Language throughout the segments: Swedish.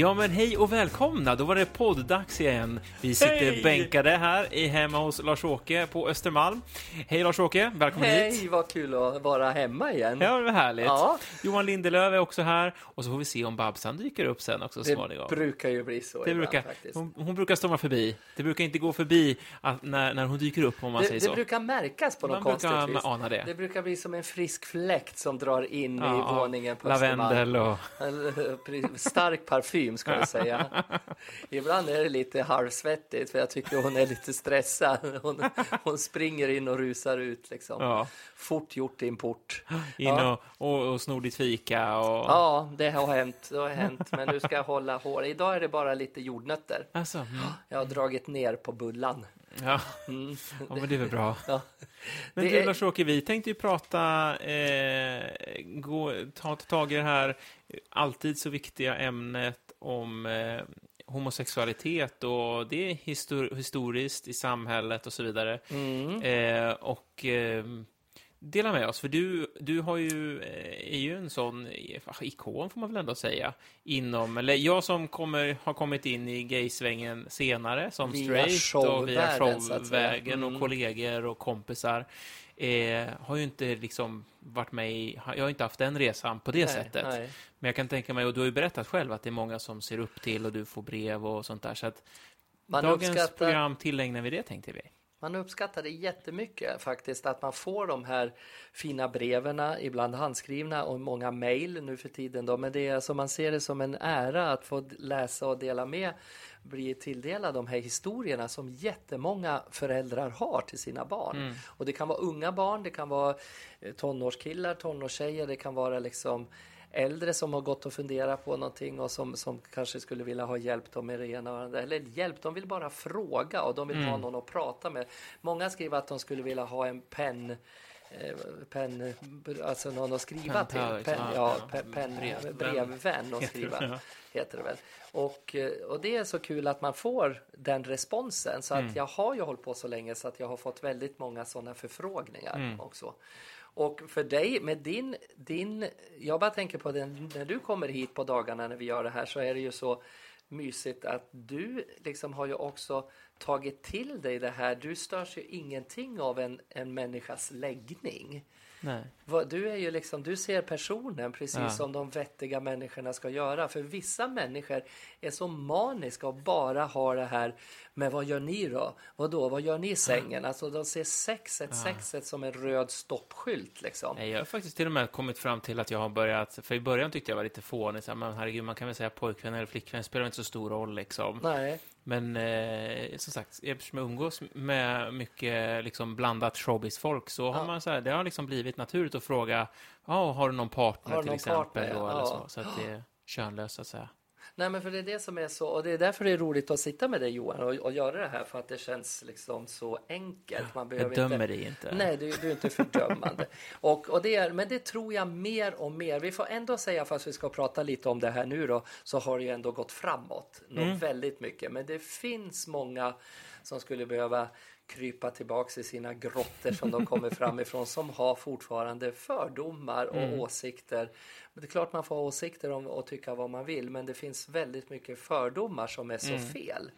Ja, men hej och välkomna! Då var det podddags igen. Vi sitter Hej! bänkade här i hemma hos Lars-Åke på Östermalm. Hej Lars-Åke, välkommen hit! Hej, vad kul att vara hemma igen. Ja, det var härligt. Ja. Johan Lindelöf är också här och så får vi se om Babsan dyker upp sen också så det småningom. brukar ju bli så Det ibland brukar, faktiskt. hon, hon brukar storma förbi. Det brukar inte gå förbi att, när, när hon dyker upp, om man Det, säger det så. brukar märkas på något Man brukar konstigt vis. ana det. Det brukar bli som en frisk fläkt som drar in i Ja, våningen på Lavendel och... Östermalm. Stark parfym ska jag säga. Ibland är det lite halvsvettigt för jag tycker hon är lite stressad. Hon, hon springer in och rusar ut liksom. Ja, Fort gjort i en port. in Ja. och, och, och snor ditt fika och... Ja, det har hänt. Det har hänt. Men nu ska jag hålla hår. Idag är det bara lite jordnötter. Alltså, mm, Jag har dragit ner på bullan. ja. Mm. ja, men det är väl bra. Ja. Men Det du är- Lars-Åke, vi tänkte ju prata, eh, gå, ta, ta tag i det här alltid så viktiga ämnet om eh, homosexualitet och det är histor historiskt i samhället och så vidare. Mm. Eh, och eh, dela med oss, för du, du har ju, eh, är ju en sån eh, ikon får man väl ändå säga, inom, eller jag som kommer, har kommit in i gaysvängen senare som Via straight och via showvägen och Mm. kollegor och kompisar eh, har ju inte liksom varit med i, jag har inte haft den resan på det Nej, sättet. nej. Men jag kan tänka mig, och du har ju berättat själv att det är många som ser upp till och du får brev och sånt där. Så att Man, dagens uppskattar, program tillägnar vi det tänkte vi. Man uppskattar det jättemycket faktiskt att man får de här fina breven, ibland handskrivna och många mejl nu för tiden. Då. Men det är alltså, man ser det som en ära att få läsa och dela med, bli tilldelad de här historierna som jättemånga föräldrar har till sina barn. Mm. Och det kan vara unga barn, det kan vara eh, tonårskillar, tonårstjejer, det kan vara liksom äldre som har gått och funderat på någonting och som, som kanske skulle vilja ha hjälp dem med det ena och andra. Eller hjälp, de vill bara fråga och de vill ha någon att prata med. Många skriver att de skulle vilja ha en penn Pen, alltså någon att skriva till. Penpal, Pen, ja, ja, ja. pe- pen, Brevvän. brevvän att Heter det, skriva heter det väl. Och, eh, och det är så kul att man får den responsen. Så att jag har ju hållit på så länge så att jag har fått väldigt många sådana förfrågningar också. Och för dig med din, din, jag bara tänker på den, när du kommer hit på dagarna när vi gör det här så är det ju så mysigt att du liksom har ju också tagit till dig det här. Du störs ju ingenting av en, en människas läggning. Nej. Du är ju liksom, du ser personen precis Ja. som de vettiga människorna ska göra. För vissa människor är så maniska och bara har det här, men vad gör ni då? Vad då? Vad gör ni i sängen? Alltså de ser sexet, sexet som en röd stoppskylt liksom. Nej, jag har faktiskt till och med kommit fram till att jag har börjat, för i början tyckte jag var lite fånig, så här, men herregud, man kan väl säga pojkvän eller flickvän, spelar inte så stor roll liksom. Nej, Men eh, som sagt, eftersom jag umgås med mycket liksom, blandat showbiz-folk så har Ja. man så här, det har liksom blivit naturligt att fråga, ja, har du någon partner Har du till någon exempel? partner? Då, eller Ja. så, så att det är könlöst så att säga. Nej, men för det är det som är så, och det är därför det är roligt att sitta med dig Johan och, och göra det här för att det känns liksom så enkelt. Man Jag behöver dömer inte... dig inte. Nej, du, du är inte fördömande. och, och det är, men det tror jag mer och mer. Vi får ändå säga, fast vi ska prata lite om det här nu då, så har det ju ändå gått framåt. Mm. väldigt mycket. Men det finns många som skulle behöva krypa tillbaks i sina grottor som de kommer fram ifrån som har fortfarande fördomar och Mm. åsikter. Men det är klart man får ha åsikter om och tycka vad man vill men det finns väldigt mycket fördomar som är så Mm. fel.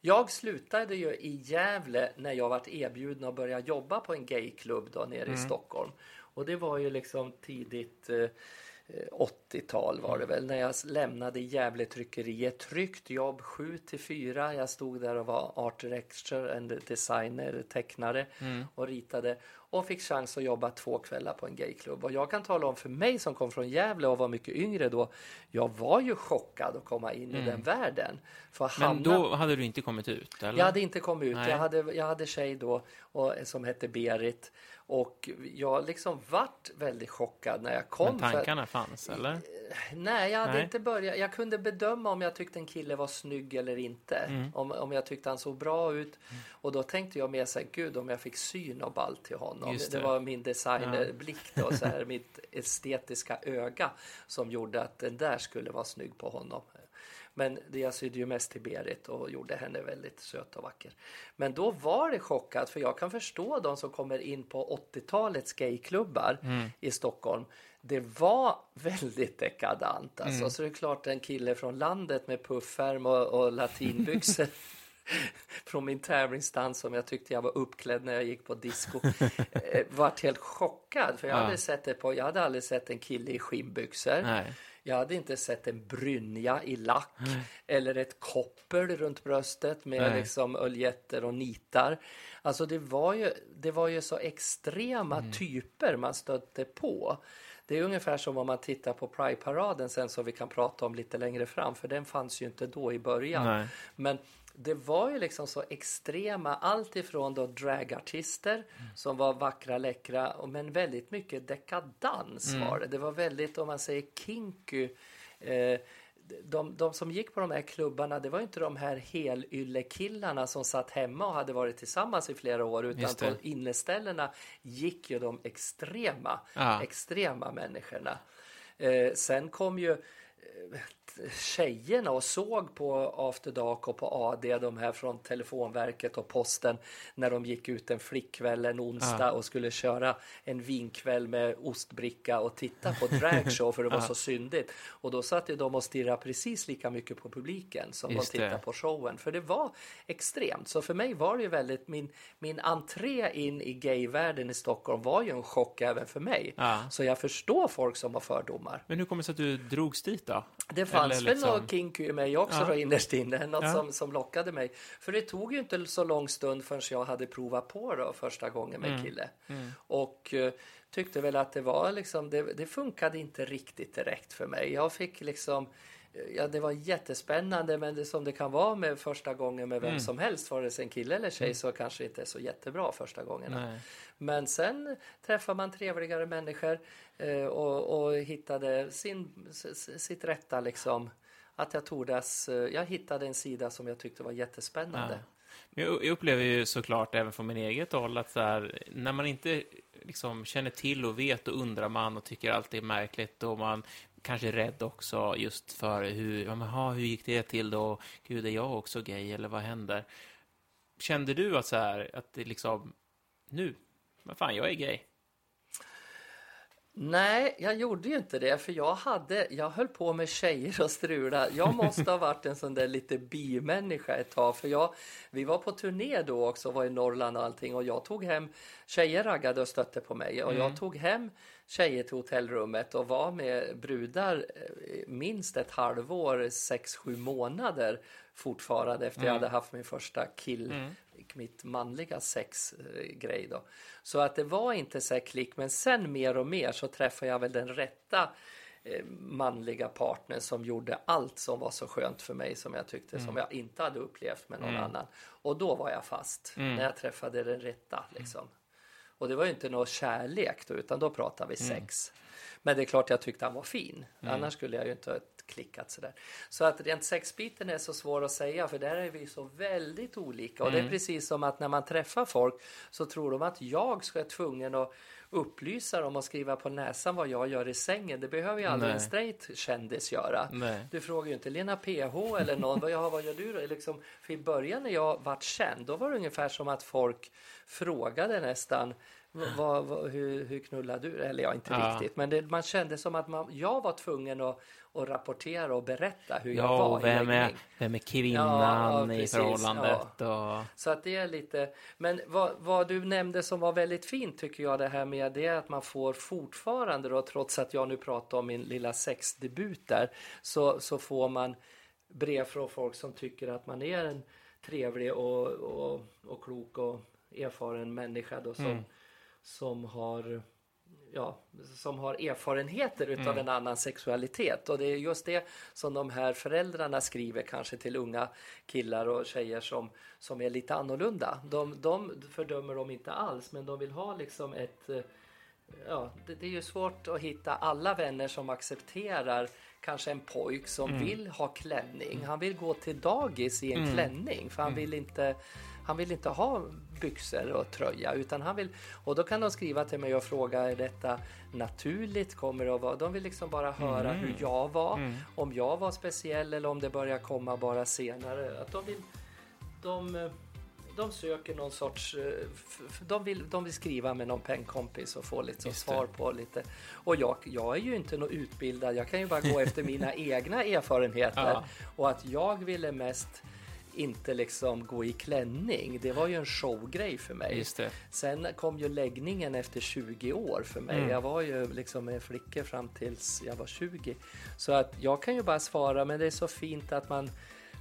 Jag slutade ju i Gävle när jag vart erbjuden att börja jobba på en gayklubb då nere Mm. i Stockholm. Och det var ju liksom tidigt eh, 80-tal var det väl när jag lämnade Gävle tryckeriet. Tryggt jobb 7 till 4. Jag stod där och var art director, en designer, tecknare och ritade och fick chans att jobba två kvällar på en gayklubb. Och jag kan tala om för mig som kom från Gävle och var mycket yngre då. Jag var ju chockad att komma in i den världen. För att Men hamna- då hade du inte kommit ut, eller? jag hade inte kommit ut. Nej. Jag hade, jag hade tjej då och, som hette Berit. Och jag liksom vart väldigt chockad när jag kom. Men för- tankarna fanns, eller? Nej, jag hade Nej. inte börjat. Jag kunde bedöma om jag tyckte en kille var snygg eller inte. Mm. Om, om jag tyckte han såg bra ut. Och då tänkte jag mer så här, gud om jag fick syn och ball till honom. Just Det. det. var min designerblick då, så här, mitt estetiska öga som gjorde att den där skulle vara snygg på honom. Men jag sydde ju mest till Berit och gjorde henne väldigt söt och vacker. Men då var det chockat, för jag kan förstå de som kommer in på 80-talets gayklubbar mm. i Stockholm. Det var väldigt dekadant. Alltså. Mm. Så det är klart en kille från landet med puffärm och, och latinbyxor från min tävlingsdans som jag tyckte jag var uppklädd när jag gick på disco. eh, vart helt chockad för jag, ja. hade sett det på, jag hade aldrig sett en kille i skinnbyxor. Nej. Jag hade inte sett en brynja i lack Nej. eller ett koppel runt bröstet med liksom öljetter och nitar. Alltså det var ju, det var ju så extrema mm. typer man stötte på. Det är ungefär som om man tittar på Pride-paraden sen som vi kan prata om lite längre fram för den fanns ju inte då i början. Nej. Men det var ju liksom så extrema, allt ifrån då dragartister mm. som var vackra, läckra, men väldigt mycket dekadans mm. var det. Det var väldigt, om man säger kinky, eh, de, de som gick på de här klubbarna, det var inte de här helyllekillarna som satt hemma och hade varit tillsammans i flera år, utan på inneställena gick ju de extrema, ja. extrema människorna. Eh, sen kom ju tjejerna och såg på After Dark och på AD, de här från Telefonverket och Posten, när de gick ut en flickkväll en onsdag ja. och skulle köra en vinkväll med ostbricka och titta på dragshow för det var ja. så syndigt. Och då satt ju de och stirrade precis lika mycket på publiken som Just de tittade det. på showen, för det var extremt. Så för mig var det ju väldigt, min, min entré in i gayvärlden i Stockholm var ju en chock även för mig. Ja. Så jag förstår folk som har fördomar. Men hur kommer det sig att du drogs dit då? Det fanns väl liksom... något kinky i mig också ja. då innerst inne, något ja. som, som lockade mig. För det tog ju inte så lång stund förrän jag hade provat på då första gången med mm. kille. Mm. Och uh, tyckte väl att det var liksom, det, det funkade inte riktigt direkt för mig. Jag fick liksom Ja, det var jättespännande, men det som det kan vara med första gången med vem mm. som helst, vare sig en kille eller tjej, mm. så kanske det inte är så jättebra första gångerna. Nej. Men sen träffar man trevligare människor eh, och, och hittade sin, sitt rätta liksom. Att jag tordas, eh, jag hittade en sida som jag tyckte var jättespännande. Ja. Jag upplever ju såklart även från min eget håll att här, när man inte liksom känner till och vet och undrar man och tycker allt är märkligt och man kanske rädd också just för hur, ja, hur gick det till då? Gud, är jag också gay eller vad händer? Kände du att så här, att det liksom, nu, men fan, jag är gay. Nej, jag gjorde ju inte det, för jag, hade, jag höll på med tjejer och strula. Jag måste ha varit en sån där lite bimänniska ett tag, för jag, vi var på turné då också, var i Norrland och allting, och jag tog hem, tjejer raggade och stötte på mig, och mm. jag tog hem tjejer till hotellrummet och var med brudar eh, minst ett halvår, sex, sju månader fortfarande efter mm. jag hade haft min första kill, mm. mitt manliga sexgrej då. Så att det var inte så klick, men sen mer och mer så träffade jag väl den rätta eh, manliga partner som gjorde allt som var så skönt för mig som jag tyckte mm. som jag inte hade upplevt med någon mm. annan. Och då var jag fast mm. när jag träffade den rätta liksom. Och det var ju inte någon kärlek då, utan då pratade vi mm. sex. Men det är klart jag tyckte han var fin. Mm. Annars skulle jag ju inte ha klickat sådär. Så att rent sexbiten är så svår att säga för där är vi så väldigt olika. Och det är mm. precis som att när man träffar folk så tror de att jag ska vara tvungen att upplysa dem och skriva på näsan vad jag gör i sängen. Det behöver ju aldrig Nej. en straight kändis göra. Nej. Du frågar ju inte Lena PH eller någon, vad, ja, vad gör du då? Liksom, för i början när jag vart känd, då var det ungefär som att folk frågade nästan vad, vad, hur, hur knullar du? Eller ja, inte ja. riktigt. Men det, man kände som att man, jag var tvungen att, att rapportera och berätta hur ja, jag var vem är, vem är kvinnan ja, i förhållandet? Och... Så att det är lite... Men vad, vad, du nämnde som var väldigt fint tycker jag det här med det att man får fortfarande då, trots att jag nu pratar om min lilla sexdebut där, så, så får man brev från folk som tycker att man är en trevlig och, och, och klok och erfaren människa då som, mm. som har ja, som har erfarenheter utav mm. en annan sexualitet. Och det är just det som de här föräldrarna skriver kanske till unga killar och tjejer som, som är lite annorlunda. De, de fördömer dem inte alls, men de vill ha liksom ett Ja, det, det är ju svårt att hitta alla vänner som accepterar kanske en pojk som mm. vill ha klänning. Han vill gå till dagis i en mm. klänning för han mm. vill inte han vill inte ha byxor och tröja utan han vill och då kan de skriva till mig och fråga är detta naturligt? Kommer det att vara? De vill liksom bara höra Mm. hur jag var, om jag var speciell eller om det börjar komma bara senare. Att de vill, de, de söker någon sorts, eh, de vill, de vill skriva med någon pennkompis och få lite Just svar på lite. Och jag, jag är ju inte någon utbildad, jag kan ju bara gå efter mina egna erfarenheter. Ja. Och att jag ville mest inte liksom gå i klänning, det var ju en showgrej för mig. Sen kom ju läggningen efter 20 år för mig. Mm. Jag var ju liksom med flickor fram tills jag var 20. Så att jag kan ju bara svara, men det är så fint att man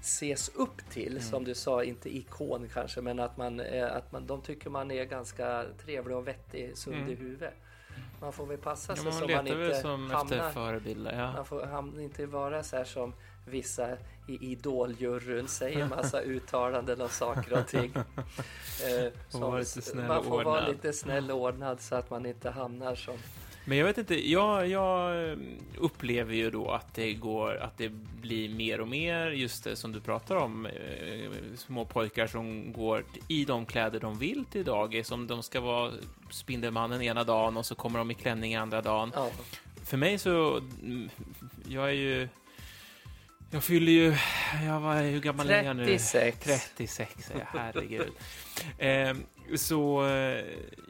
ses upp till, Mm. som du sa, inte ikon kanske, men att man, eh, att man, de tycker man är ganska trevlig och vettig, sund i huvudet. Man får väl passa Mm. Ja, sig man så man väl inte som efter hamnar förebilder. Ja. man får ham- inte vara så här som vissa i Idoljuryn säger massa uttalanden om saker och ting. Eh, snäll man får vara lite snäll och ordnad så att man inte hamnar som... Men jag vet inte, jag, jag eh, upplever ju då att det går, att det blir mer och mer just det som du pratar om, eh, små pojkar som går i de kläder de vill till dagis, om de ska vara Spindelmannen ena dagen och så kommer de i klänning andra dagen. Ja, För mig så, mm, jag är ju, jag fyller ju, jag var, hur gammal är jag nu? 36. 36, ja, herregud. eh, så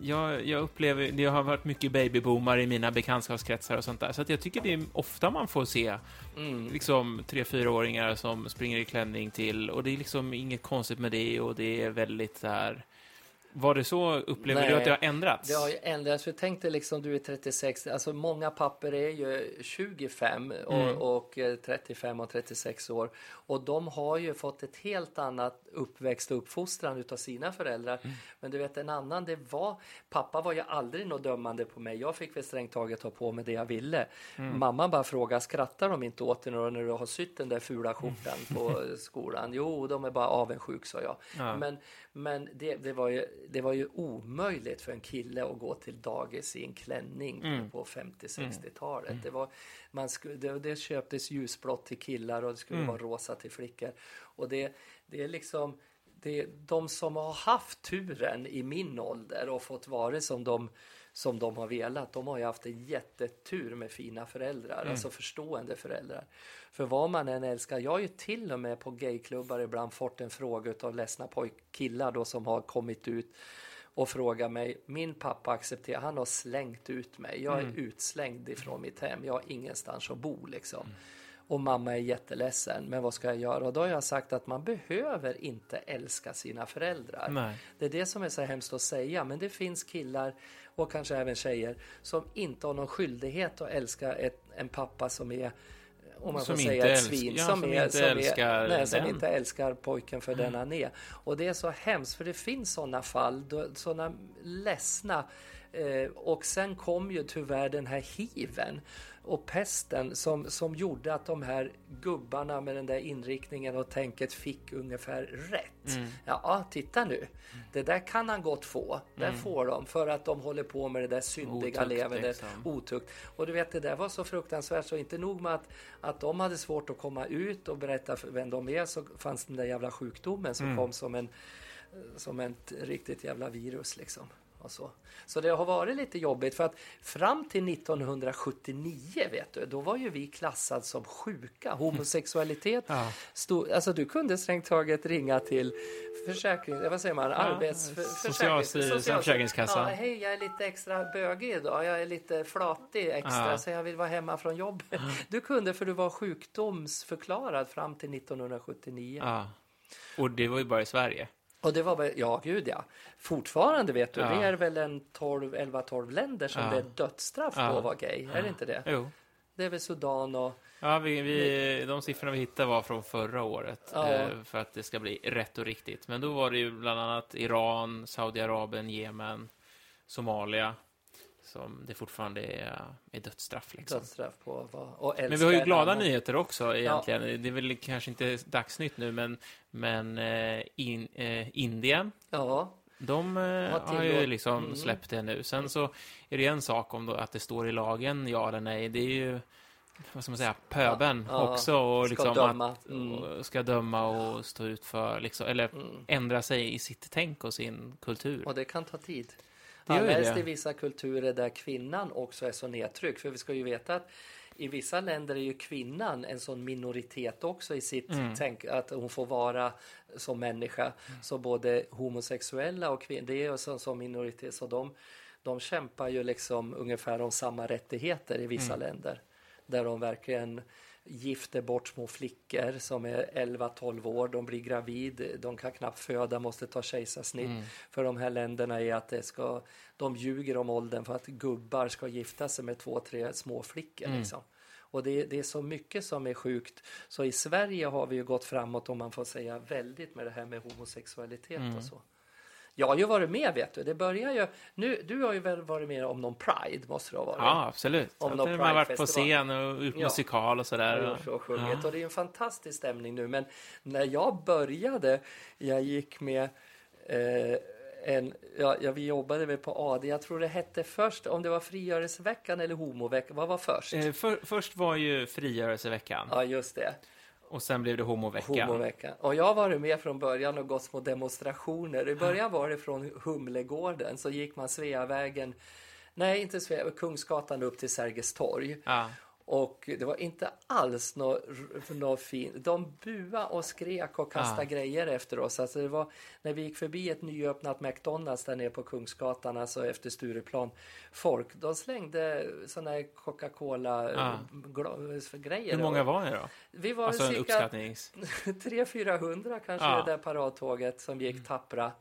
jag, jag upplever, det har varit mycket babyboomar i mina bekantskapskretsar och sånt där, så att jag tycker det är ofta man får se mm. liksom tre, fyraåringar som springer i klänning till och det är liksom inget konstigt med det och det är väldigt så här. Var det så, upplever Nej, du att det har ändrats? Det har ju ändrats. För tänk dig liksom, du är 36, alltså många papper är ju 25 och, Mm. och eh, 35 och 36 år. Och de har ju fått ett helt annat uppväxt och uppfostran utav sina föräldrar. Mm. Men du vet en annan, det var, pappa var ju aldrig något dömande på mig. Jag fick väl strängt taget ta på mig det jag ville. Mm. Mamma bara frågade, skrattar de inte åt dig när du har sytt den där fula skjortan på skolan? Jo, de är bara avundsjuk, sa jag. Ja. Men, men det, det, var ju, det var ju omöjligt för en kille att gå till dagis i en klänning Mm. på 50-60-talet. Det, var, man skulle, det, det köptes ljusblått till killar och det skulle Mm. vara rosa till flickor. Och det, det är liksom det, de som har haft turen i min ålder och fått vara som de, som de har velat, de har ju haft en jättetur med fina föräldrar, alltså förstående föräldrar. För vad man än älskar, jag har ju till och med på gayklubbar ibland fått en fråga av ledsna pojkkillar då som har kommit ut och frågar mig, min pappa accepterar, han har slängt ut mig, jag är utslängd ifrån mitt hem, jag har ingenstans att bo liksom. Och mamma är jätteledsen, men vad ska jag göra? Och då har jag sagt att man behöver inte älska sina föräldrar. Nej. Det är det som är så hemskt att säga, men det finns killar och kanske även tjejer som inte har någon skyldighet att älska ett, en pappa som är om man Som får säga ett svin ja, som, som är, inte som, älskar är, nej, som inte älskar pojken för den han är. Och det är så hemskt för det finns sådana fall, sådana ledsna eh, och sen kom ju tyvärr den här hiven och pesten som, som gjorde att de här gubbarna med den där inriktningen och tänket fick ungefär rätt. Mm. Ja, titta nu. Det där kan han gott få. Där får de för att de håller på med det där syndiga Mm. Otukt, levernet. liksom. Otukt. Och du vet, det där var så fruktansvärt så inte nog med att, att de hade svårt att komma ut och berätta för vem de är så fanns den där jävla sjukdomen som Mm. kom som en som ett riktigt jävla virus liksom. Och så. så det har varit lite jobbigt för att fram till 1979 vet du, då var ju vi klassade som sjuka. Homosexualitet Ja. stod, alltså du kunde strängt taget ringa till försäkring, vad säger man, arbets... för- Socialstyrelsen, social- Försäkringskassan. Ja, hej, jag är lite extra bögig idag. Jag är lite flatig extra Ja. så jag vill vara hemma från jobbet. Du kunde för du var sjukdomsförklarad fram till 1979. Ja. Och det var ju bara i Sverige. Och det var väl, ja gud ja. Fortfarande vet du, Ja. det är väl en 12, 11-12 länder som Ja. det är dödsstraff Ja. på att vara gay. Är det inte det? Jo. Det är väl Sudan och... Ja, vi, vi, de siffrorna vi hittade var från förra året, Ja. eh, för att det ska bli rätt och riktigt. Men då var det ju bland annat Iran, Saudiarabien, Jemen, Somalia, som det fortfarande är, är dödsstraff. Liksom. Dödsstraff på. Och Men vi har ju glada annan. nyheter också egentligen. Det är väl kanske inte dagsnytt nu, men, men eh, in, eh, Indien, Ja, de eh, Har ju liksom Mm. släppt det nu. Sen så är det en sak om att det står i lagen, ja eller nej. Det är ju vad ska man säga, pöben Ja, ja, också. Och ska liksom döma. Att, Mm. och ska döma och stå ut för, liksom, eller Mm. ändra sig i sitt tänk och sin kultur. Och det kan ta tid. Alldeles det. i vissa kulturer där kvinnan också är så nedtryckt. För vi ska ju veta att i vissa länder är ju kvinnan en sån minoritet också i sitt Mm. tänk, att hon får vara som människa. Så både homosexuella och kvinnor, det är ju som, som minoritet, så de, de kämpar ju liksom ungefär om samma rättigheter i vissa Mm. länder. Där de verkligen gifter bort små flickor som är 11-12 år, de blir gravid, de kan knappt föda, måste ta kejsarsnitt. Mm. För de här länderna är att det ska, de ljuger om åldern för att gubbar ska gifta sig med två, tre små flickor. Mm. Liksom. Och det, det är så mycket som är sjukt. Så i Sverige har vi ju gått framåt, om man får säga, väldigt med det här med homosexualitet Mm. och så. Jag har ju varit med, vet du. Det börjar ju... Nu, du har ju väl varit med om någon Pride, måste du ha varit? Ja, absolut. Om någon man har varit på scen och gjort Ja. musikal och sådär. Gjort och sjungit och det är en fantastisk stämning nu. Men när jag började, jag gick med eh, en, ja, ja, vi jobbade väl på AD, jag tror det hette först, om det var frigörelseveckan eller homoveckan, vad var först? Eh, för, först var ju frigörelseveckan Ja, just det. Och sen blev det homoveckan. Homoveckan. Och jag har varit med från början och gått små demonstrationer. I början var det från Humlegården, så gick man Sveavägen, nej inte Svea, Kungsgatan upp till Sergels torg. Ja. Och det var inte alls något nå fint. De buade och skrek och kastade Ah. grejer efter oss. Alltså det var när vi gick förbi ett nyöppnat McDonalds där nere på Kungsgatan, alltså efter Stureplan. Folk, de slängde såna här Coca-Cola Ah. Hur många var ni då? Vi var Alltså cirka uppskattnings... 300-400 kanske Ja. det där paradtåget som gick Mm. tappra.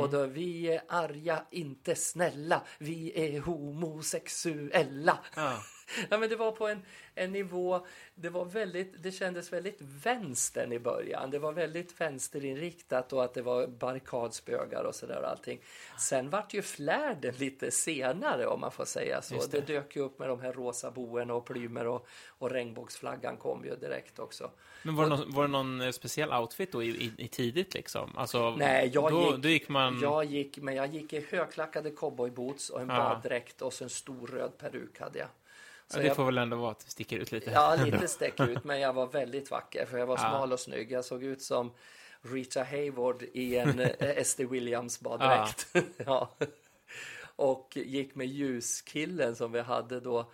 Och då, vi är arga, inte snälla, vi är homosexuella. Ja. Men det var på en, en nivå, det var väldigt, det kändes väldigt vänstern i början. Det var väldigt vänsterinriktat och att det var barrikadspögar och sådär och allting. Sen vart ju flärden lite senare om man får säga så. Det. det. dök ju upp med de här rosa boen och plymer och, och regnbågsflaggan kom ju direkt också. Men var det, någon, var det någon eh, speciell outfit då i, i, i tidigt liksom? Alltså, Nej, jag då, gick- då gick man... Jag gick, men jag gick i högklackade cowboyboots och en Ja. baddräkt och så en stor röd peruk hade jag. Så ja, det jag- får väl ändå vara att det sticker ut lite. Ja, lite stäck ut, men jag var väldigt vacker för jag var Ja. smal och snygg. Jag såg ut som Rita Hayward i en eh, S.D. Williams baddräkt. Ja. Och gick med ljuskillen som vi hade då.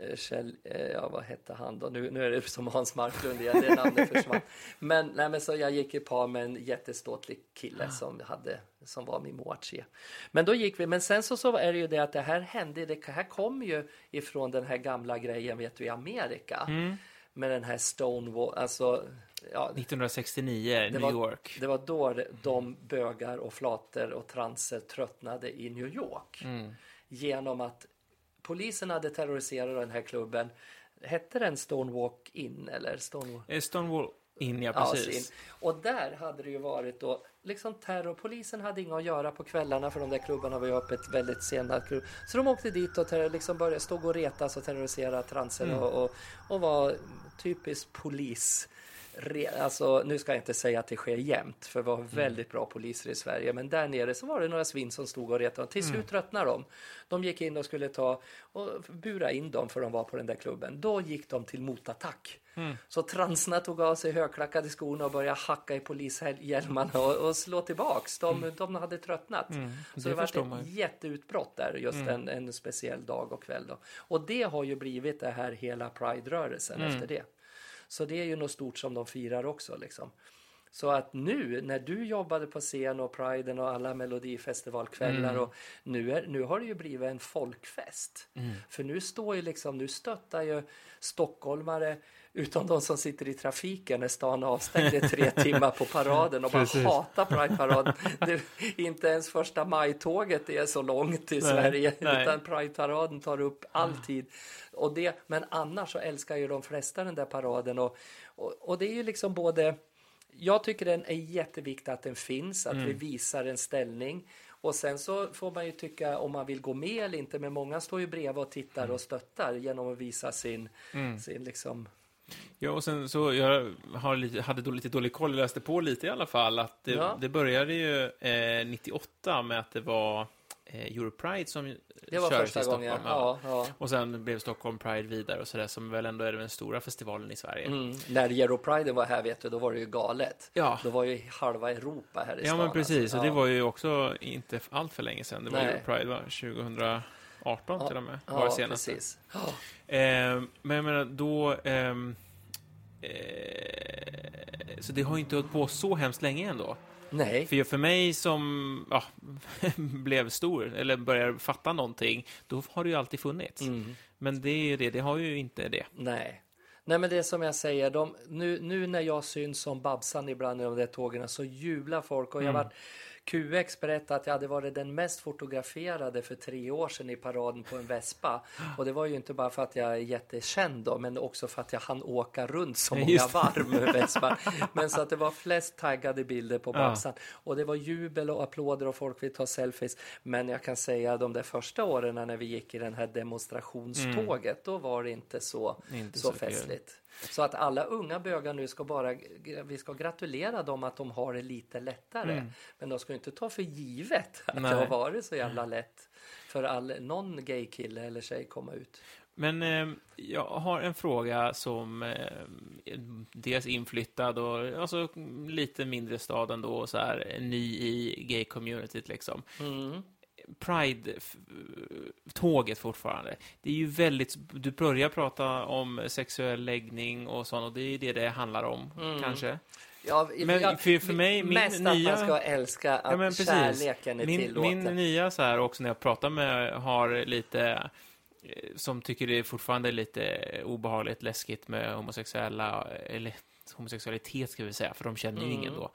Eh, Kjell, eh, ja vad hette han då? Nu, nu är det som Hans Marklund igen, det namnet försvann. Men, nej, men så jag gick i par med en jätteståtlig kille som, hade, som var min moachi. Men då gick vi, men sen så, så är det ju det att det här hände, det här kom ju ifrån den här gamla grejen vet du i Amerika. Mm. Med den här Stonewall, alltså ja, 1969, New var- York. det var då de bögar och flater och transer tröttnade i New York. Mm. Genom att polisen hade terroriserat den här klubben. Hette den Stonewalk In eller Stonewall? Eh, Stonewall in, ja Ja, precis. sin. Och där hade det ju varit då liksom terror. Polisen hade inget att göra på kvällarna för de där klubbarna var ju öppet väldigt sena. klubb. Så de åkte dit och terror, liksom började stå och retas och terrorisera transer Mm. och, och, och var typiskt polis. Alltså, nu ska jag inte säga att det sker jämt, för vi har Mm. väldigt bra poliser i Sverige. Men där nere så var det några svin som stod och retade. Till slut Mm. tröttnade de. De gick in och skulle ta och bura in dem för de var på den där klubben. Då gick de till motattack. Mm. Så transarna tog av sig högklackade skorna och började hacka i polishjälmarna och, och slå tillbaks. De, de hade tröttnat. Mm, Så det det, var ett man jätteutbrott där just Mm. en, en speciell dag och kväll. Då. Och det har ju blivit det här hela Pride-rörelsen Mm. efter det. Så det är ju något stort som de firar också. Liksom. Så att nu när du jobbade på scen och Priden och alla melodifestivalkvällar Mm. och nu, är, nu har det ju blivit en folkfest. Mm. För nu står ju liksom, nu stöttar ju stockholmare utom de som sitter i trafiken när stan avstängd i tre timmar på paraden och bara Precis. hatar Pride-paraden. Inte ens första maj-tåget är så långt i Nej, Sverige nej. utan Pride-paraden tar upp all tid. Och det, men annars så älskar ju de flesta den där paraden och, och, och det är ju liksom både jag tycker den är jätteviktig att den finns, att vi visar en ställning. Och sen så får man ju tycka om man vill gå med eller inte, men många står ju bredvid och tittar och stöttar genom att visa sin, sin liksom... Ja, och sen så, jag lite, hade då lite dålig koll, jag läste på lite i alla fall, att det, Ja. det började ju eh, 98 med att det var eh, Europride som Det var första i Stockholm. gången. Ja. Ja, ja. Och sen blev Stockholm Pride vidare och sådär, som väl ändå är den stora festivalen i Sverige. Mm. När Europride var här, vet du, då var det ju galet. Ja. Då var ju halva Europa här i Ja, stan. men precis. alltså. Och det Ja. var ju också inte allt för länge sedan. Det var Nej. Europride, va? 2018 till och med, var Ja, senaste. precis. Ja. Eh, men jag menar, då... ehm, eh, så det har ju inte hållit på så hemskt länge ändå. Nej. För, för mig som ja, blev stor, eller började fatta någonting, då har det ju alltid funnits. Mm. Men det är ju det, det har ju inte det. Nej. Nej, men det är som jag säger, de, nu, nu när jag syns som Babsan ibland i de där tågen så jublar folk och jag Mm. var QX berättade att jag hade varit den mest fotograferade för tre år sedan i paraden på en Vespa. Och det var ju inte bara för att jag är jättekänd då, men också för att jag hann åka runt så Ja, många det. varv med Vespa. Men så att det var flest taggade bilder på Ja. Babsan. Och det var jubel och applåder och folk vill ta selfies. Men jag kan säga de där första åren när vi gick i den här demonstrationståget, då var det inte så, Mm. Inte så så festligt. Så att alla unga bögar nu ska bara, vi ska gratulera dem att de har det lite lättare. Men de ska inte ta för givet att Mm. Nej. det har varit så jävla lätt för all, någon gay kille eller tjej komma ut. Men eh, jag har en fråga som eh, dels inflyttad och alltså, lite mindre stad ändå, och så här, ny i gay-communityt liksom. Mm. Pride-tåget fortfarande. Det är ju väldigt, du börjar prata om sexuell läggning och sånt och det är det det handlar om, kanske. Ja, Men jag- för- för mig, min mest nya- att man ska älska att Ja, men precis. kärleken är Min, tillåten. min nya så här också när jag pratar med har lite eh, som tycker det är fortfarande lite obehagligt läskigt med homosexuella eller homosexualitet ska vi säga, för de känner ju Mm. ingen då.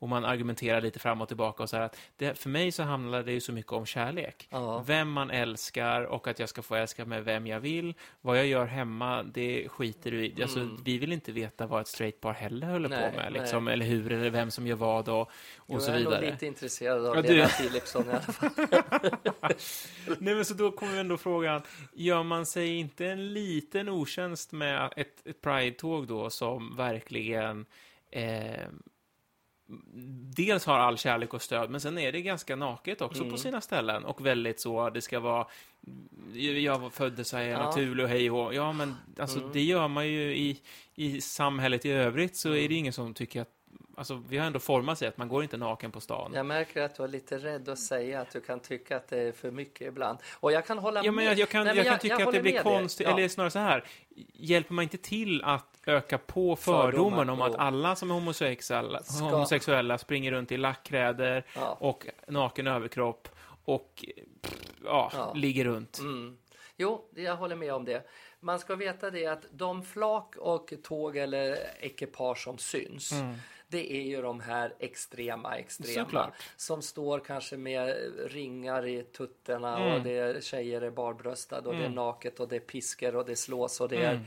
Och man argumenterar lite fram och tillbaka och så här att det, för mig så handlar det ju så mycket om kärlek. Ja. Vem man älskar och att jag ska få älska med vem jag vill. Vad jag gör hemma, det skiter du i. Alltså, vi vill inte veta vad ett straight par heller håller Mm. Nej, på med, nej. liksom, eller hur, eller vem som gör vad och, och så jag är nog vidare. lite intresserad av Ja, du- Lena Philipsson i alla fall. Nej, men så då kommer ändå frågan, gör man sig inte en liten otjänst med ett, ett Pride-tåg då som verkligen eh, dels har all kärlek och stöd, men sen är det ganska naket också Mm. på sina ställen och väldigt så, det ska vara jag föddes här i Ja. naturlig och hej och. Ja, men alltså Mm. det gör man ju i, i samhället i övrigt så är det ingen som tycker att Alltså, vi har ändå format sig att man går inte naken på stan. Jag märker att du är lite rädd att säga att du kan tycka att det är för mycket ibland. Och jag kan hålla Ja, men jag, jag kan, Nej, men jag kan tycka att det blir konstigt, Ja. eller snarare så här, hjälper man inte till att öka på fördomen Fördomar, om att alla som är homosexuella, Ska- homosexuella springer runt i lackkläder Ja. och naken överkropp och pff, ja, Ja. ligger runt. Mm. Jo, jag håller med om det. Man ska veta det att de flak och tåg eller ekipage som syns, det är ju de här extrema, extrema. Såklart. Som står kanske med ringar i tuttarna Mm. och det är tjejer är barbröstade och det är naket och det är piskor och det slås och det Mm. är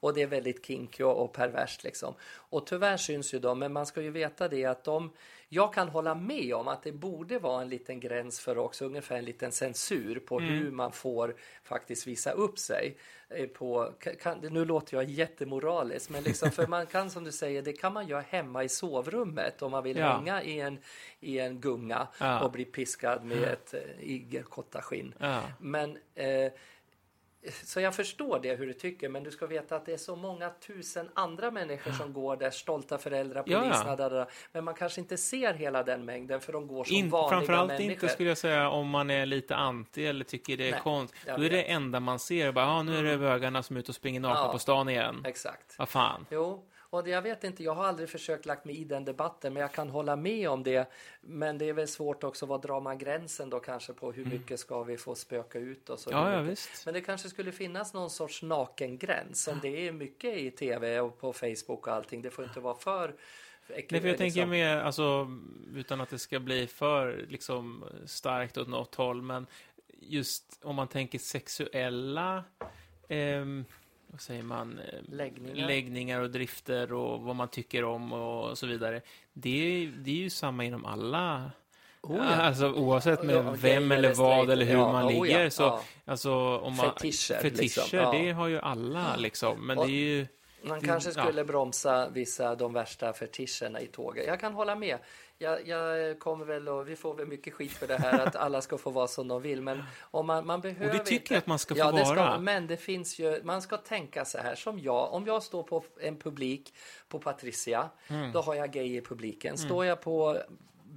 och det är väldigt kinky och, perverst liksom. Och tyvärr syns ju de, men man ska ju veta det att de jag kan hålla med om att det borde vara en liten gräns för också, ungefär en liten censur på Mm. hur man får faktiskt visa upp sig. eh, På, kan, nu låter jag jättemoralisk, men liksom, för man kan som du säger, det kan man göra hemma i sovrummet om man vill Ja. hänga i en, i en gunga Ja. och bli piskad med ett äh, igelkottaskinn. Ja. Men eh, så jag förstår det hur du tycker, men du ska veta att det är så många tusen andra människor som går där, stolta föräldrar, Ja, ja. poliserna, där, men man kanske inte ser hela den mängden för de går som In, vanliga framförallt människor. inte skulle jag säga om man är lite anti eller tycker det är Nej, konst. jag Då är det vet. Mm. enda man ser, bara, ah, nu är det bögarna som är ute och springer nakna Ja. på stan igen. Exakt. Vad fan. Jo, och jag vet inte, jag har aldrig försökt lagt mig i den debatten, men jag kan hålla med om det. Men det är väl svårt också, var drar man gränsen då kanske på hur mycket ska vi få spöka ut och så Mm. Ja, ja, visst. Men det kanske skulle finnas någon sorts nakengräns, som det är mycket i tv och på Facebook och allting. Det får inte vara för. Nej, för jag tänker liksom. mer, alltså, utan att det ska bli för liksom, starkt åt något håll, men just om man tänker sexuella, ehm, vad säger man, Ehm, Läggningar. läggningar och drifter och vad man tycker om och så vidare. Det är, det är ju samma inom alla Oh, ja. Alltså oavsett med Ja, gay vem eller vad eller hur ja, man oh, ligger ja, så alltså om man Fetischer, fetischer liksom, det har ju alla liksom men Och- det är ju Man kanske ja. skulle bromsa vissa de värsta fetischerna i tåget. Jag kan hålla med. Jag, jag kommer väl och vi får väl mycket skit för det här att alla ska få vara som de vill. Men om man, man behöver Och det tycker inte, att man ska få ja, det vara. Ska, men det finns ju, man ska tänka så här som jag. Om jag står på en publik på Patricia, Mm. då har jag gay i publiken. Står jag på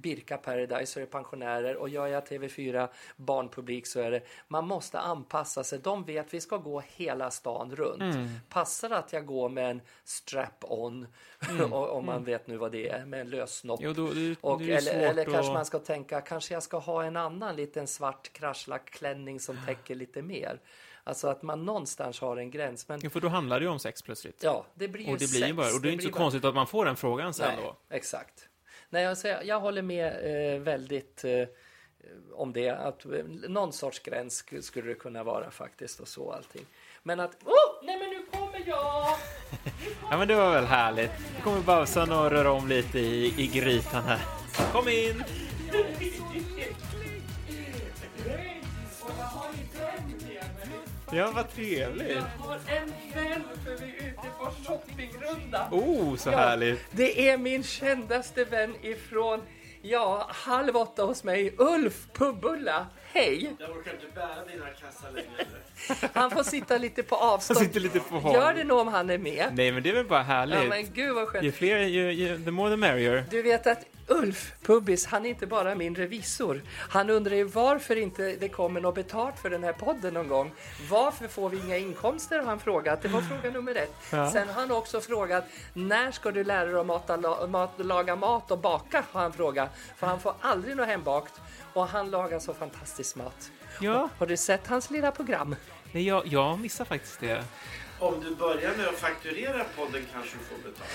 Birka Paradise så är det pensionärer och gör jag TV4 barnpublik så är det man måste anpassa sig. De vet vi ska gå hela stan runt. Mm. Passar det att jag går med en strap-on om man vet nu vad det är med en lössnopp. Jo, då, det, Och, det eller, eller kanske att... man ska tänka, kanske jag ska ha en annan liten svart kraschlackklänning som täcker lite mer. Alltså att man någonstans har en gräns. Men Ja, för då handlar det ju om sex plötsligt. ja, det blir ju och det blir sex. bara, och det är inte så blir bara- konstigt att man får den frågan sen Nej, då. exakt. Nej, alltså, jag, jag håller med eh, väldigt eh, om det. Att, eh, någon sorts gräns sk- skulle det kunna vara faktiskt och så allting. Men att, oh, nej men nu kommer jag! Ja, men det var väl härligt. Nu kommer Bausan och röra om lite i, i grytan här. Kom in! Ja, vad trevligt. har en vän för vi är ute på shoppingrunda. Oh, så Ja, härligt. Det är min kändaste vän ifrån, ja, halv åtta hos mig, Ulf Pubbulla. Hej! Jag orkar inte bära dina kassar längre. Han får sitta lite på Han avstånd. sitter lite på håll. Gör det nog om han är med. Nej, men det är väl bara härligt. Ja, men gud vad skönt. Ju fler, ju, ju, the more the merrier. Du vet att Ulf Pubbis, han är inte bara min revisor. Han undrar ju varför inte det kommer något betalt för den här podden någon gång. Varför får vi inga inkomster har han frågat. Det var fråga nummer ett. Ja. Sen har han också frågat när ska du lära dig att mata, la, mat, laga mat och baka? Har han frågat. För han får aldrig något hembakt. Och han lagar så fantastisk mat. Ja, Har du sett hans lilla program? nej, jag, jag missar faktiskt det. Om du börjar med att fakturera podden kanske du får betalt.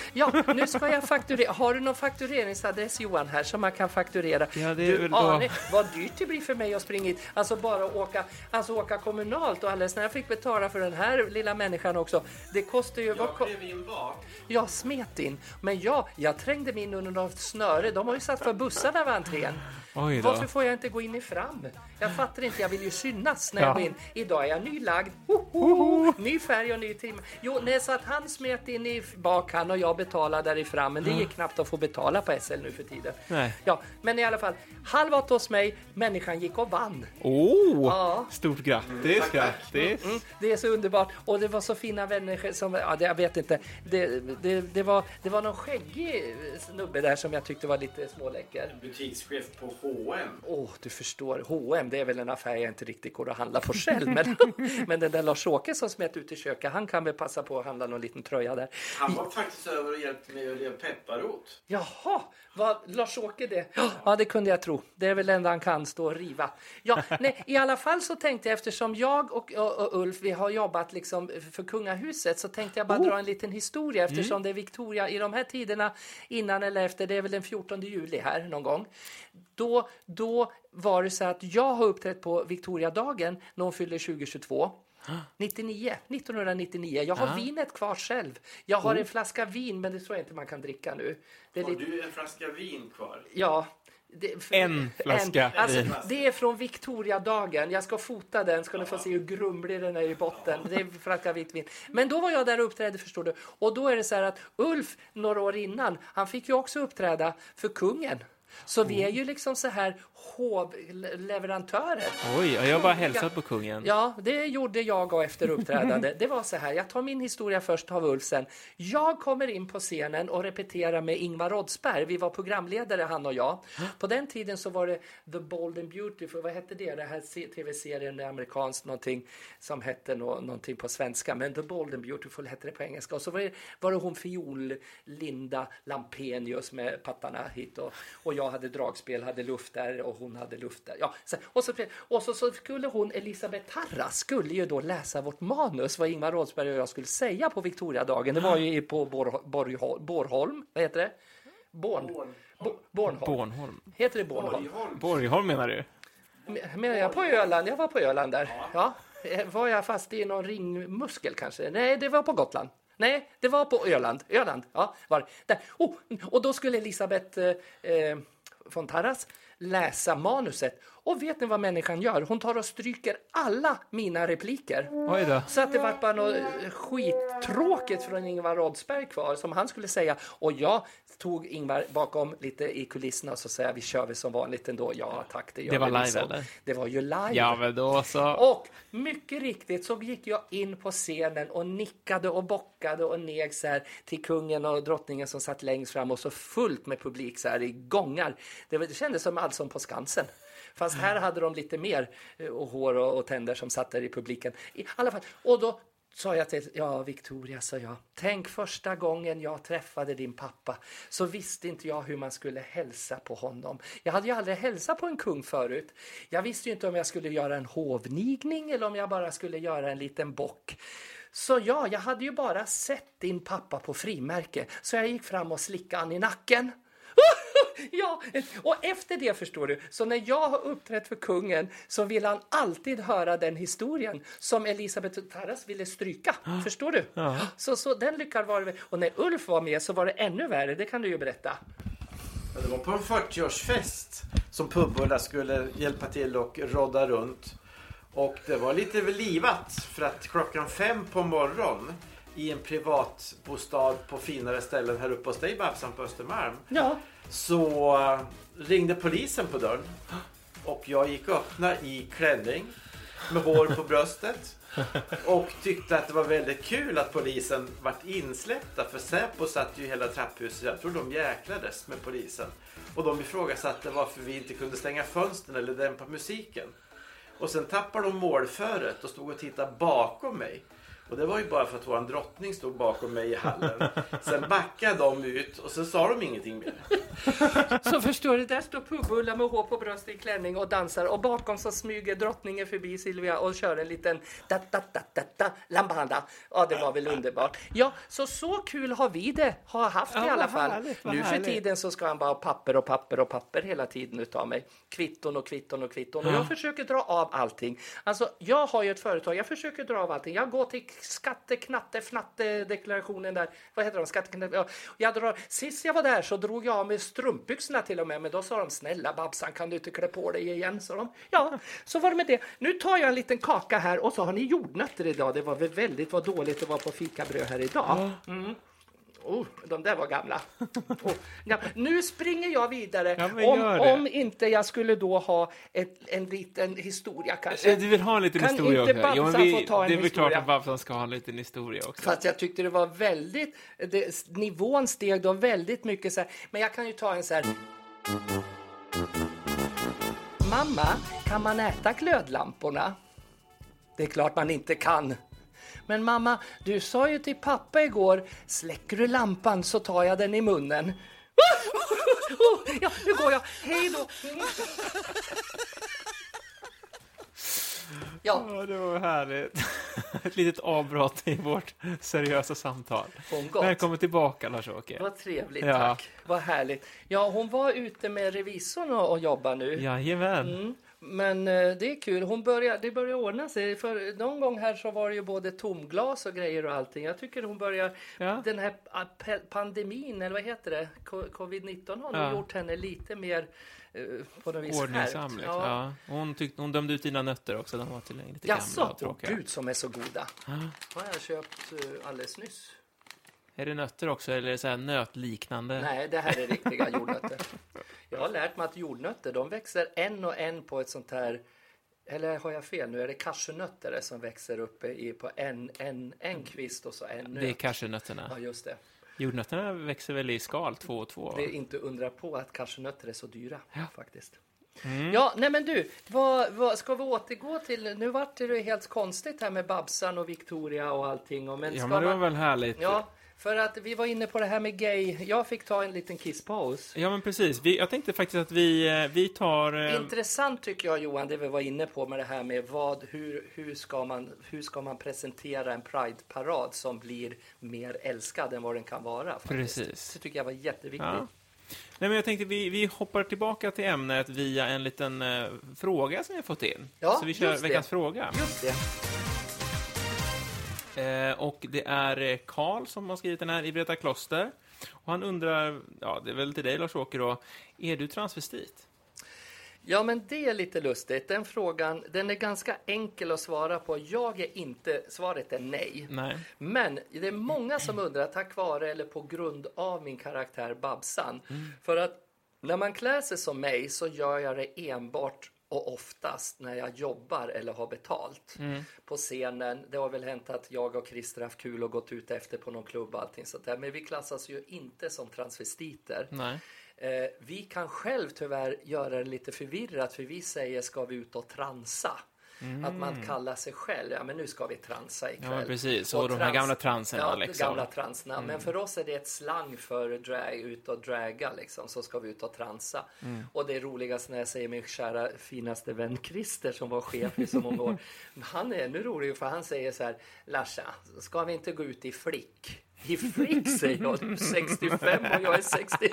Ja, nu ska jag fakturera. Har du någon faktureringsadress Johan här som man kan fakturera? Ja, det är du väl då- aning vad dyrt det blir för mig att springa hit. Alltså bara åka, alltså åka kommunalt och alldeles när jag fick betala för den här lilla människan också. Det kostar ju, vad Jag klev in bak. jag smet in. Men ja, jag trängde mig in under något snöre. De har ju satt för bussarna vid entrén. Varför får jag inte gå in i fram? Jag fattar inte, jag vill ju synas när Ja. jag går in. Idag är jag nylagd. Ho, ho, ho. Ny färg och ny timme. Jo, nej, så att han smet in i bak han och jag betalade där i fram. Men det gick knappt att få betala på SL nu för tiden. Nej. Ja, men i alla fall. Halv åtta hos mig. Människan gick och vann. Oh! Ja. Stort grattis, grattis. Mm, det är så underbart. Och det var så fina vänner som, ja, det, jag vet inte. Det, det, det, var, det var någon skäggig snubbe där som jag tyckte var lite småläcker. Butikschef på H&M. Åh, du förstår. H&M det är väl en affär jag inte riktigt går att handla på själv. Men, men den där Lars-Åke som smet ut i köket, han kan väl passa på att handla någon liten tröja där. Han var faktiskt över och hjälpte mig att göra pepparrot. Jaha, var Lars-Åke det? Ja, det kunde jag tro. Det är väl det enda han kan, stå och riva. Ja, nej, i alla fall så tänkte jag, eftersom jag och, och, och Ulf, vi har jobbat liksom för kungahuset, så tänkte jag bara dra en liten historia, eftersom det är Victoria i de här tiderna, innan eller efter, det är väl den 14 juli här någon gång. Då, då var det så att jag har uppträtt på Victoriadagen när hon fyllde 2022. 99, 1999. Jag har vinet kvar själv. Jag har en flaska vin, men det tror jag inte man kan dricka nu. Det är Har lite, du en flaska vin kvar? ja. Det, En flaska alltså, vin. det är från Victoriadagen. Jag ska fota den, ska ni få se hur grumlig den är i botten. Det är en flaska vitt vin. Men då var jag där och uppträdde, förstår du. Och då är det så här att Ulf, några år innan, han fick ju också uppträda för kungen. Så vi är ju liksom så här hovleverantörer. Oj, ja, jag bara hälsat på kungen. Ja, det gjorde jag och efter uppträdande. Det var så här, jag tar min historia först av Ulf sen. Jag kommer in på scenen och repeterar med Ingvar Rådsberg. Vi var programledare han och jag. På den tiden så var det The Bold and Beautiful, vad hette det? Det här se- tv-serien, amerikanskt någonting som hette nå- någonting på svenska. Men The Bold and Beautiful hette det på engelska. Och så var det, var det hon fiol, Linda Lampenius med pattarna hit och, och jag hade dragspel, hade luft där och hon hade luft där. Ja, så, och så, och så, så skulle hon, Elisabeth Tarra, skulle ju då läsa vårt manus, vad Ingvar Rådsberg och jag skulle säga på Victoriadagen. Det var ju på Bor, Borgholm, vad heter det? Born, Bo, Bornholm. Bornholm. Heter det Bornholm? Borgholm. Menar du? Men jag på Öland? Jag var på Öland där. Ja. Eh, Var jag fast i någon ringmuskel kanske? Nej, det var på Gotland. Nej, det var på Öland. Öland, ja. Var. Där. Oh, och då skulle Elisabeth eh, eh, von Tarras läsa manuset. Och vet ni vad människan gör? Hon tar och stryker alla mina repliker. Oj då. Så att det vart bara något skittråkigt från Ingvar Rådsberg kvar som han skulle säga. Och jag tog Ingvar bakom lite i kulisserna och så säger vi kör väl som vanligt ändå. Ja tack, det gör Det var vi live, liksom. eller? Det var ju live. Ja, men då så. Och mycket riktigt så gick jag in på scenen och nickade och bockade och neg så här till kungen och drottningen som satt längst fram och så fullt med publik så här i gångar. Det, var- det kändes som Allsång på Skansen. Fast här hade de lite mer eh, och hår och, och tänder som satt där i publiken. I alla fall. Och då sa jag till, ja Victoria, sa jag, tänk första gången jag träffade din pappa så visste inte jag hur man skulle hälsa på honom. Jag hade ju aldrig hälsat på en kung förut. Jag visste ju inte om jag skulle göra en hovnigning eller om jag bara skulle göra en liten bock. Så ja, jag hade ju bara sett din pappa på frimärke så jag gick fram och slickade han i nacken. Ja, och efter det förstår du, så när jag har uppträtt för kungen så vill han alltid höra den historien som Elisabeth Tarras ville stryka. Förstår du? Så, så den lyckan var det. Och när Ulf var med så var det ännu värre, det kan du ju berätta. Ja, Det var på en 40-årsfest som Pubbulla skulle hjälpa till och rodda runt. Och det var lite livat för att klockan fem på morgonen i en privatbostad på finare ställen här uppe hos dig Babsan på Östermalm Ja, så eh, ringde polisen på dörren. Och jag gick och öppnade i klänning med hår på bröstet. Och tyckte att det var väldigt kul att polisen vart insläppta. För Säpo satt ju i hela trapphuset. Jag tror de jäklades med polisen. Och de ifrågasatte varför vi inte kunde stänga fönstren eller dämpa musiken. Och sen tappade de målföret och stod och tittade bakom mig. Och det var ju bara för att våran drottning stod bakom mig i hallen. Sen backade de ut och så sa de ingenting mer. så förstår du, där står Pubbulla med hår på bröstet i klänning och dansar och bakom så smyger drottningen förbi Silvia och kör en liten da da da da da lambada. Ja, det var väl underbart. Ja, så så kul har vi det, har haft Ja, i alla fall. härligt, nu för härligt. tiden så ska han bara ha papper och papper och papper hela tiden utav mig. Kvitton och kvitton och kvitton. Och jag försöker dra av allting. Alltså, jag har ju ett företag, jag försöker dra av allting. Jag går till skatte, knatte, fnatte deklarationen där. Vad heter de? Skatte, knatte, ja. jag drar, sist jag var där så drog jag av mig strumpbyxorna till och med. Men då sa de snälla Babsan kan du inte klä på dig igen? Så de, ja, så var det med det. Nu tar jag en liten kaka här och så har ni jordnötter idag. Det var väl väldigt vad dåligt det var på fikabröd här idag. Mm. Oh, de där var gamla. Oh, ja. Nu springer jag vidare. Ja, om, om inte jag skulle då ha ett, en liten historia kanske. Eh, Du vill ha en liten Kan historia inte också? Babsan men få ta en det är väl klart att Babsan ska ha en liten historia också. Fast jag tyckte det var väldigt, det, nivån steg då väldigt mycket så här. Men jag kan ju ta en så här. Mamma, kan man äta glödlamporna? Det är klart man inte kan. Men mamma, du sa ju till pappa igår, släcker du lampan så tar jag den i munnen. Ja, nu går jag. Hej då. Ja, Ja, det var härligt. Ett litet avbrott i vårt seriösa samtal. Välkommen tillbaka, Lars-Åke. Vad trevligt, Ja. tack. Vad härligt. Ja, hon var ute med revisorn och, och jobbar nu. Jajamän. Mm. Men eh, det är kul. Hon börjar, det börjar ordna sig. För någon gång här så var det ju både tomglas och grejer och allting. Jag tycker hon börjar... Ja. Den här pandemin, eller vad heter det? Co- Covid-19 har nog Ja. gjort henne lite mer eh, på något vis Ordningsam. skärpt. Liksom. Ja. Hon, tyckte, hon dömde ut dina nötter också. De var till lite Jaså? gamla och Åh, gud som är så goda. har jag köpt eh, alldeles nyss. Är det nötter också, eller är det så här nötliknande? Nej, det här är riktiga jordnötter. Jag har lärt mig att jordnötter, de växer en och en på ett sånt här eller har jag fel? Nu är det cashewnötter som växer uppe i, på en, en, en kvist och så en nöt. Det är cashewnötterna. Ja, just det. Jordnötterna växer väl i skal, två och två? Det är inte undra på att cashewnötter är så dyra faktiskt. Mm. Ja, nej men du, vad, vad, ska vi återgå till, nu vart det ju helt konstigt här med Babsan och Victoria och allting. Och, men Ja, men det var man, väl härligt. ja, för att vi var inne på det här med gay. Jag fick ta en liten kisspaus. Ja, men precis. Vi, jag tänkte faktiskt att vi, eh, vi tar... eh, Intressant tycker jag Johan, det vi var inne på med det här med vad, hur, hur, ska, man, hur ska man presentera en Pride-parad som blir mer älskad än vad den kan vara. Faktiskt. Precis. Det tycker jag var jätteviktigt. Ja. Nej, men jag tänkte vi, vi hoppar tillbaka till ämnet via en liten eh, fråga som vi har fått in. Ja, Så vi kör just det. veckans fråga. Just det. Eh, och det är eh, Karl som har skrivit den här i Vreta kloster. Och han undrar, ja det är väl till dig Lars-Åke då, är du transvestit? Ja, men det är lite lustigt. Den frågan, den är ganska enkel att svara på. Jag är inte, svaret är nej. Nej. Men det är många som undrar tack vare eller på grund av min karaktär Babsan. För att när man klär sig som mig så gör jag det enbart och oftast när jag jobbar eller har betalt på scenen. Det har väl hänt att jag och Christer haft kul och gått ut efter på någon klubb och allting sånt där. Men vi klassas ju inte som transvestiter. Eh, vi kan själv tyvärr göra det lite förvirrat för vi säger ska vi ut och transa. Att man kallar sig själv, ja men nu ska vi transa ikväll. Ja, precis. Och de här gamla transerna, Ja, liksom. Mm. gamla transerna. Men för oss är det ett slang för drag, ut och draga liksom. Så ska vi ut och transa. Mm. Och det roligaste när jag säger min kära finaste vän Christer som var chef i så många år. Han är ännu roligare för han säger så här, Larsa, ska vi inte gå ut i flick? I flick säger jag, du är 65 och jag är 60.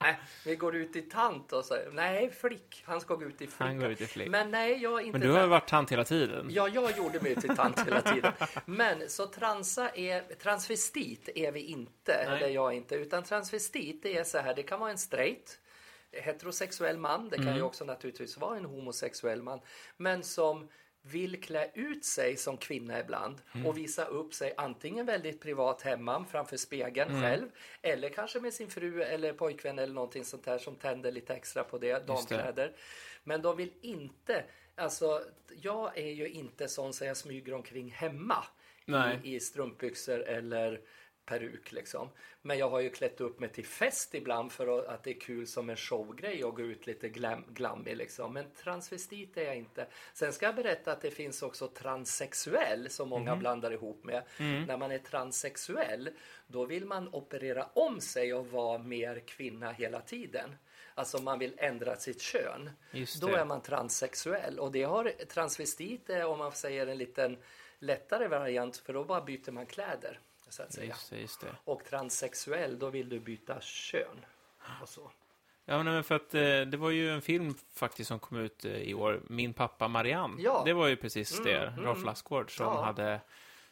Nej, vi går ut i tant och säger, nej flick, han ska gå ut i flick. Han går ut i flick. Men nej, jag är inte Men du har ju varit tant hela tiden. Ja, jag gjorde mig till tant hela tiden. Men så transa är, transvestit är vi inte, Nej. eller jag är inte, utan transvestit det är så här, det kan vara en straight, heterosexuell man, det kan Mm. ju också naturligtvis vara en homosexuell man, men som vill klä ut sig som kvinna ibland Mm. och visa upp sig antingen väldigt privat hemma framför spegeln Mm. själv eller kanske med sin fru eller pojkvän eller någonting sånt där som tänder lite extra på det, Just det. damkläder. Men de vill inte, alltså jag är ju inte sån så jag smyger omkring hemma i, i strumpbyxor eller peruk liksom. Men jag har ju klätt upp mig till fest ibland för att, det är kul som en showgrej och gå ut lite glam, glammig liksom. Men transvestit är jag inte. Sen ska jag berätta att det finns också transsexuell som många blandar ihop med. När man är transsexuell då vill man operera om sig och vara mer kvinna hela tiden. Alltså man vill ändra sitt kön. Då är man transsexuell. Och det har transvestit är om man säger en liten lättare variant för då bara byter man kläder. Så att säga. Just det, just det. Och transsexuell, då vill du byta kön. Och så. Ja, men för att eh, det var ju en film faktiskt som kom ut eh, i år, Min pappa Marianne. Ja. Det var ju precis det, Rolf Lassgård som Ja. hade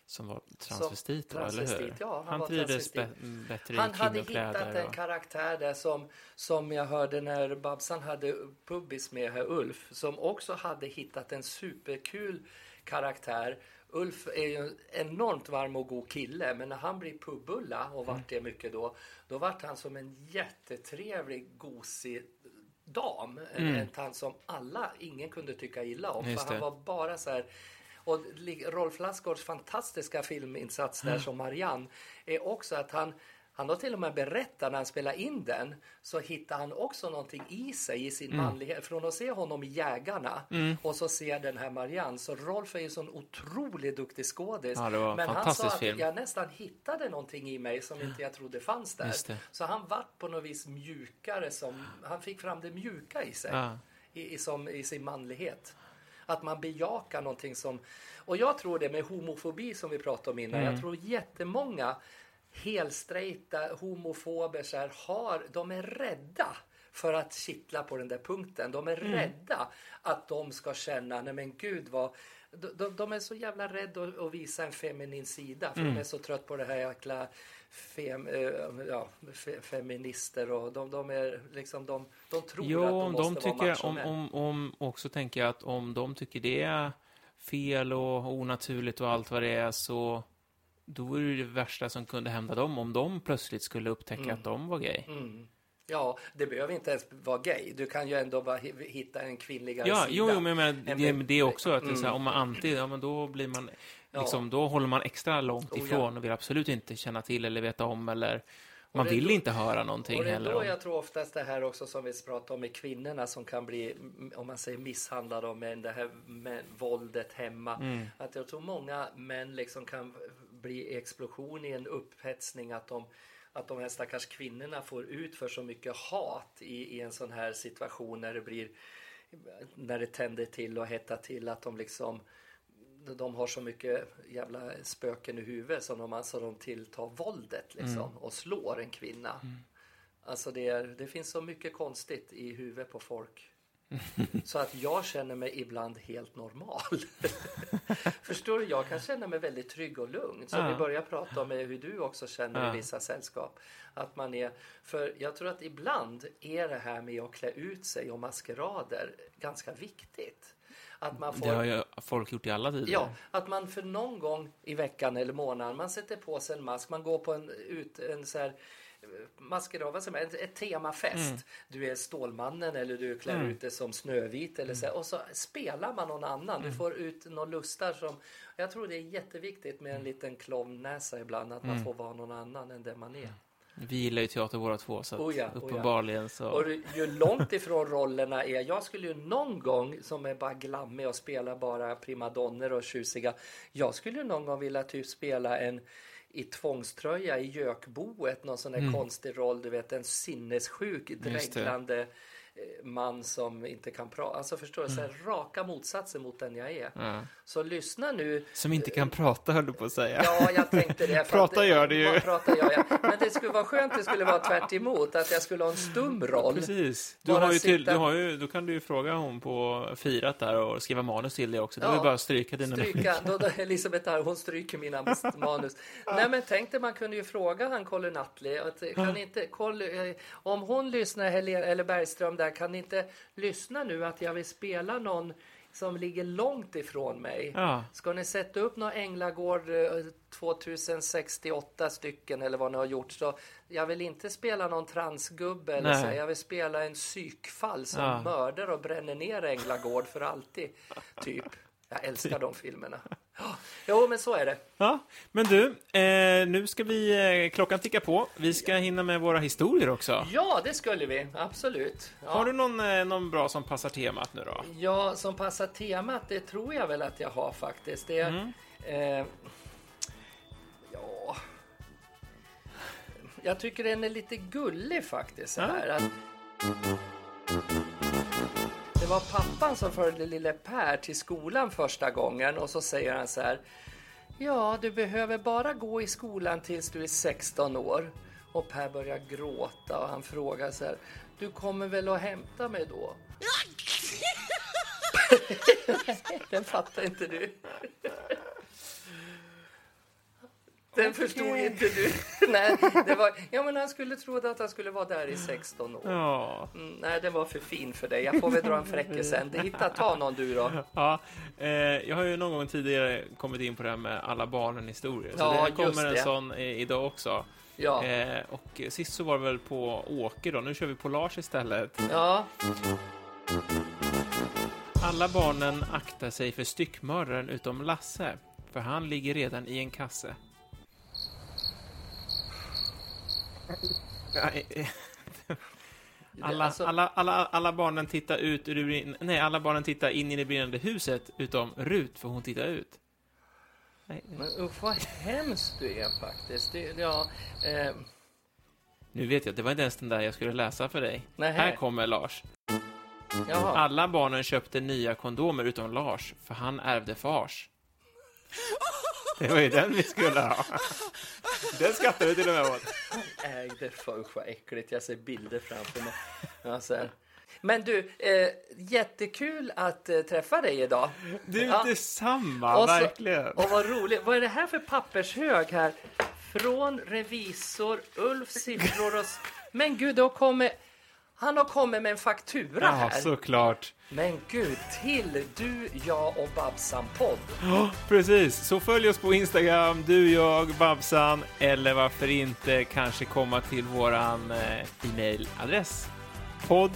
som var transvestit, va, eller hur? transvestit, ja, han var trivdes transvestit. bä- bättre Han i hade hittat en och... karaktär där som, som jag hörde när Babsan hade pubis med herr Ulf, som också hade hittat en superkul karaktär. Ulf är ju en enormt varm och god kille, men när han blir pubbulla och vart det mycket då, då vart han som en jättetrevlig, gosig dam. En, en tant som alla, ingen kunde tycka illa om. Just För han var bara så här och Rolf Lassgårds fantastiska filminsats där som Marianne är också att han han har till och med berättat när han spelar in den så hittar han också någonting i sig i sin Mm. manlighet. Från att se honom i Jägarna och så ser den här Marianne. Så Rolf är ju en sån otroligt duktig skådis. Ja, Men han sa att film. jag nästan hittade någonting i mig som inte jag trodde fanns där. Så han vart på något vis mjukare. Som, han fick fram det mjuka i sig Ja. i, i, som, i sin manlighet. Att man bejakar någonting som... Och jag tror det med homofobi som vi pratade om innan. Mm. Jag tror jättemånga helstrejta homofober så här, har, de är rädda för att kittla på den där punkten. De är Mm. rädda att de ska känna, nej men gud vad... De, de, de är så jävla rädda att, att visa en feminin sida för Mm. de är så trött på det här jäkla fem, eh, ja, fe, feminister och de, de är liksom, de, de tror Jo, att de måste de vara tycker, om, om, om också tänker jag att om de tycker det är fel och onaturligt och allt vad det är så då är det det värsta som kunde hända dem om de plötsligt skulle upptäcka att de var gay. Mm. Ja, det behöver inte ens vara gay. Du kan ju ändå bara hi- hitta en kvinnligare Ja, sida. jo, jo, men jag menar, det, det också att det är här, om man alltid, ja men då blir man, liksom, då håller man extra långt Oh, ja. ifrån och vill absolut inte känna till eller veta om eller man vill inte höra någonting Och det är heller. då om- jag tror oftast det här också som vi pratar om med kvinnorna som kan bli, mm, om man säger misshandlade av män, det här med våldet hemma. Mm. Att jag tror många män liksom kan bli explosion i en upphetsning att de att de här stackars kvinnorna får ut för så mycket hat i, i en sån här situation när det blir när det tänder till och hettar till att de liksom de har så mycket jävla spöken i huvudet som de, alltså de tilltar våldet liksom, och slår en kvinna. Alltså det, är, det finns så mycket konstigt i huvudet på folk. Så att jag känner mig ibland helt normal. Förstår du? Jag kan känna mig väldigt trygg och lugn. Som Ja. vi börjar prata om hur du också känner Ja. i vissa sällskap. Att man är, för jag tror att ibland är det här med att klä ut sig och maskerader ganska viktigt. Att man får Det har ju folk gjort i alla tider. Ja, att man för någon gång i veckan eller månaden, man sätter på sig en mask, man går på en, ut, en så här maskerad, vad säger man, ett, ett temafest. Mm. Du är Stålmannen eller du klär ut dig som Snövit eller Mm. så här, och så spelar man någon annan. Du får ut någon lustar som, jag tror det är jätteviktigt med Mm. en liten clownnäsa ibland, att man får vara någon annan än den man är. Vi gillar ju teater båda två, så att Oh ja, oh ja. uppenbarligen så... Och ju- långt ifrån rollerna är, jag skulle ju någon gång som är bara glammig och spela bara primadonner och tjusiga. Jag skulle ju någon gång vilja typ spela en i tvångströja i gökboet, någon sån där konstig roll, du vet en sinnessjuk, Mm. Dreglande man som inte kan prata. Alltså förstår du, så här, raka motsatsen mot den jag är. Mm. Så lyssna nu Som inte kan prata, höll du på att säga. Ja, jag tänkte det. Prata gör det ju. Prata gör jag. Men det skulle vara skönt det skulle vara tvärt emot, att jag skulle ha en stum roll. Precis. Du Bara har ju till, sitta- du har ju, då kan du ju fråga hon på firat där och skriva manus till det också. Ja. är väl bara att stryka dina Stryka, då, då Elisabeth där, hon stryker mina manus. Nej men tänk dig, man kunde ju fråga han Colly Nutley, att, kan inte, Colly, eh, om hon lyssnar, Helena, eller Bergström där, kan ni inte lyssna nu att jag vill spela någon som ligger långt ifrån mig? Ja. Ska ni sätta upp någon Änglagård eh, 2068 stycken eller vad ni har gjort så jag vill inte spela någon transgubbe eller så. Jag vill spela en psykfall som Ja. mördar och bränner ner Änglagård för alltid. Typ. Jag älskar de filmerna. Ja, Jo, men så är det. Ja, men du, eh, nu ska vi, eh, klockan ticka på. Vi ska hinna med våra historier också. Ja, det skulle vi. Absolut. Ja. Har du någon, eh, någon bra som passar temat nu då? Ja, som passar temat, det tror jag väl att jag har faktiskt. Det, Mm. eh, ja... Jag tycker den är lite gullig faktiskt. Så Ja. här, att, det var pappan som förde lille Per till skolan första gången och så säger han så här. Ja, du behöver bara gå i skolan tills du är 16 år. Och Per börjar gråta och han frågar så här. Du kommer väl att hämta mig då? Den fattar inte du. Den förstod inte du. Nej, det var, ja, men han skulle tro att han skulle vara där i 16 år. Ja, Mm, nej, den var för fin för dig. Jag får väl dra en fräckis sen. Hitta, ta någon du då. ja eh, jag har ju någon gång tidigare kommit in på det här med alla barnen historier. Så Ja, det kommer en det. sån eh, idag också. Ja, Eh, och sist så var det väl på Åke då, nu kör vi på Lars istället. ja. Alla barnen aktar sig för styckmördaren utom Lasse, för han ligger redan i en kasse. Alla, Alltså- alla, alla, alla barnen tittar ut ur Nej, alla barnen tittar in i det brinnande huset utom Rut, för hon tittar ut. Nej, Men usch, vad hemskt du är faktiskt. Det, ja, eh, nu vet jag, det var inte ens den där jag skulle läsa för dig. Nähä. Här kommer Lars. jaha. Alla barnen köpte nya kondomer utom Lars, för han ärvde fars. Det var ju den vi skulle ha. Den skrattar du till och med åt. ägde för usch vad äckligt. Jag ser bilder framför mig. Ja, så här. Men du, eh, jättekul att eh, träffa dig idag. Du, Ja. detsamma, Och så- verkligen. Och vad roligt. Vad är det här för pappershög här? Från revisor, Ulf siffror och... Men gud, det har kommit... Han har kommit med en faktura Ja, här. såklart. Men gud, till du, jag och Babsan-podd. Ja, precis. Så följ oss på Instagram, du, jag, Babsan, eller varför inte kanske komma till våran eh, e-mailadress. Podd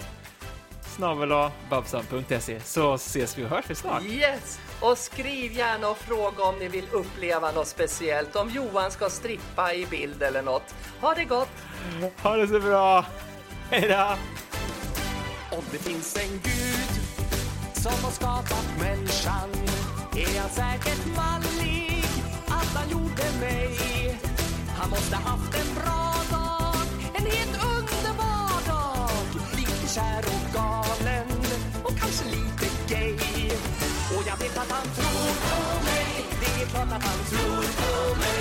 babsan.se så ses vi och hörs vi snart. Yes! Och skriv gärna och fråga om ni vill uppleva något speciellt. Om Johan ska strippa i bild eller något. Ha det gott! Ha det så bra. Hej då! Om det finns en gud som har skapat människan är han säkert mallig att han gjorde mig. Han måste haft en bra dag, en helt underbar dag. Lite kär och galen och kanske lite gay. Och jag vet att han tror på mig, det är klart att han tror på mig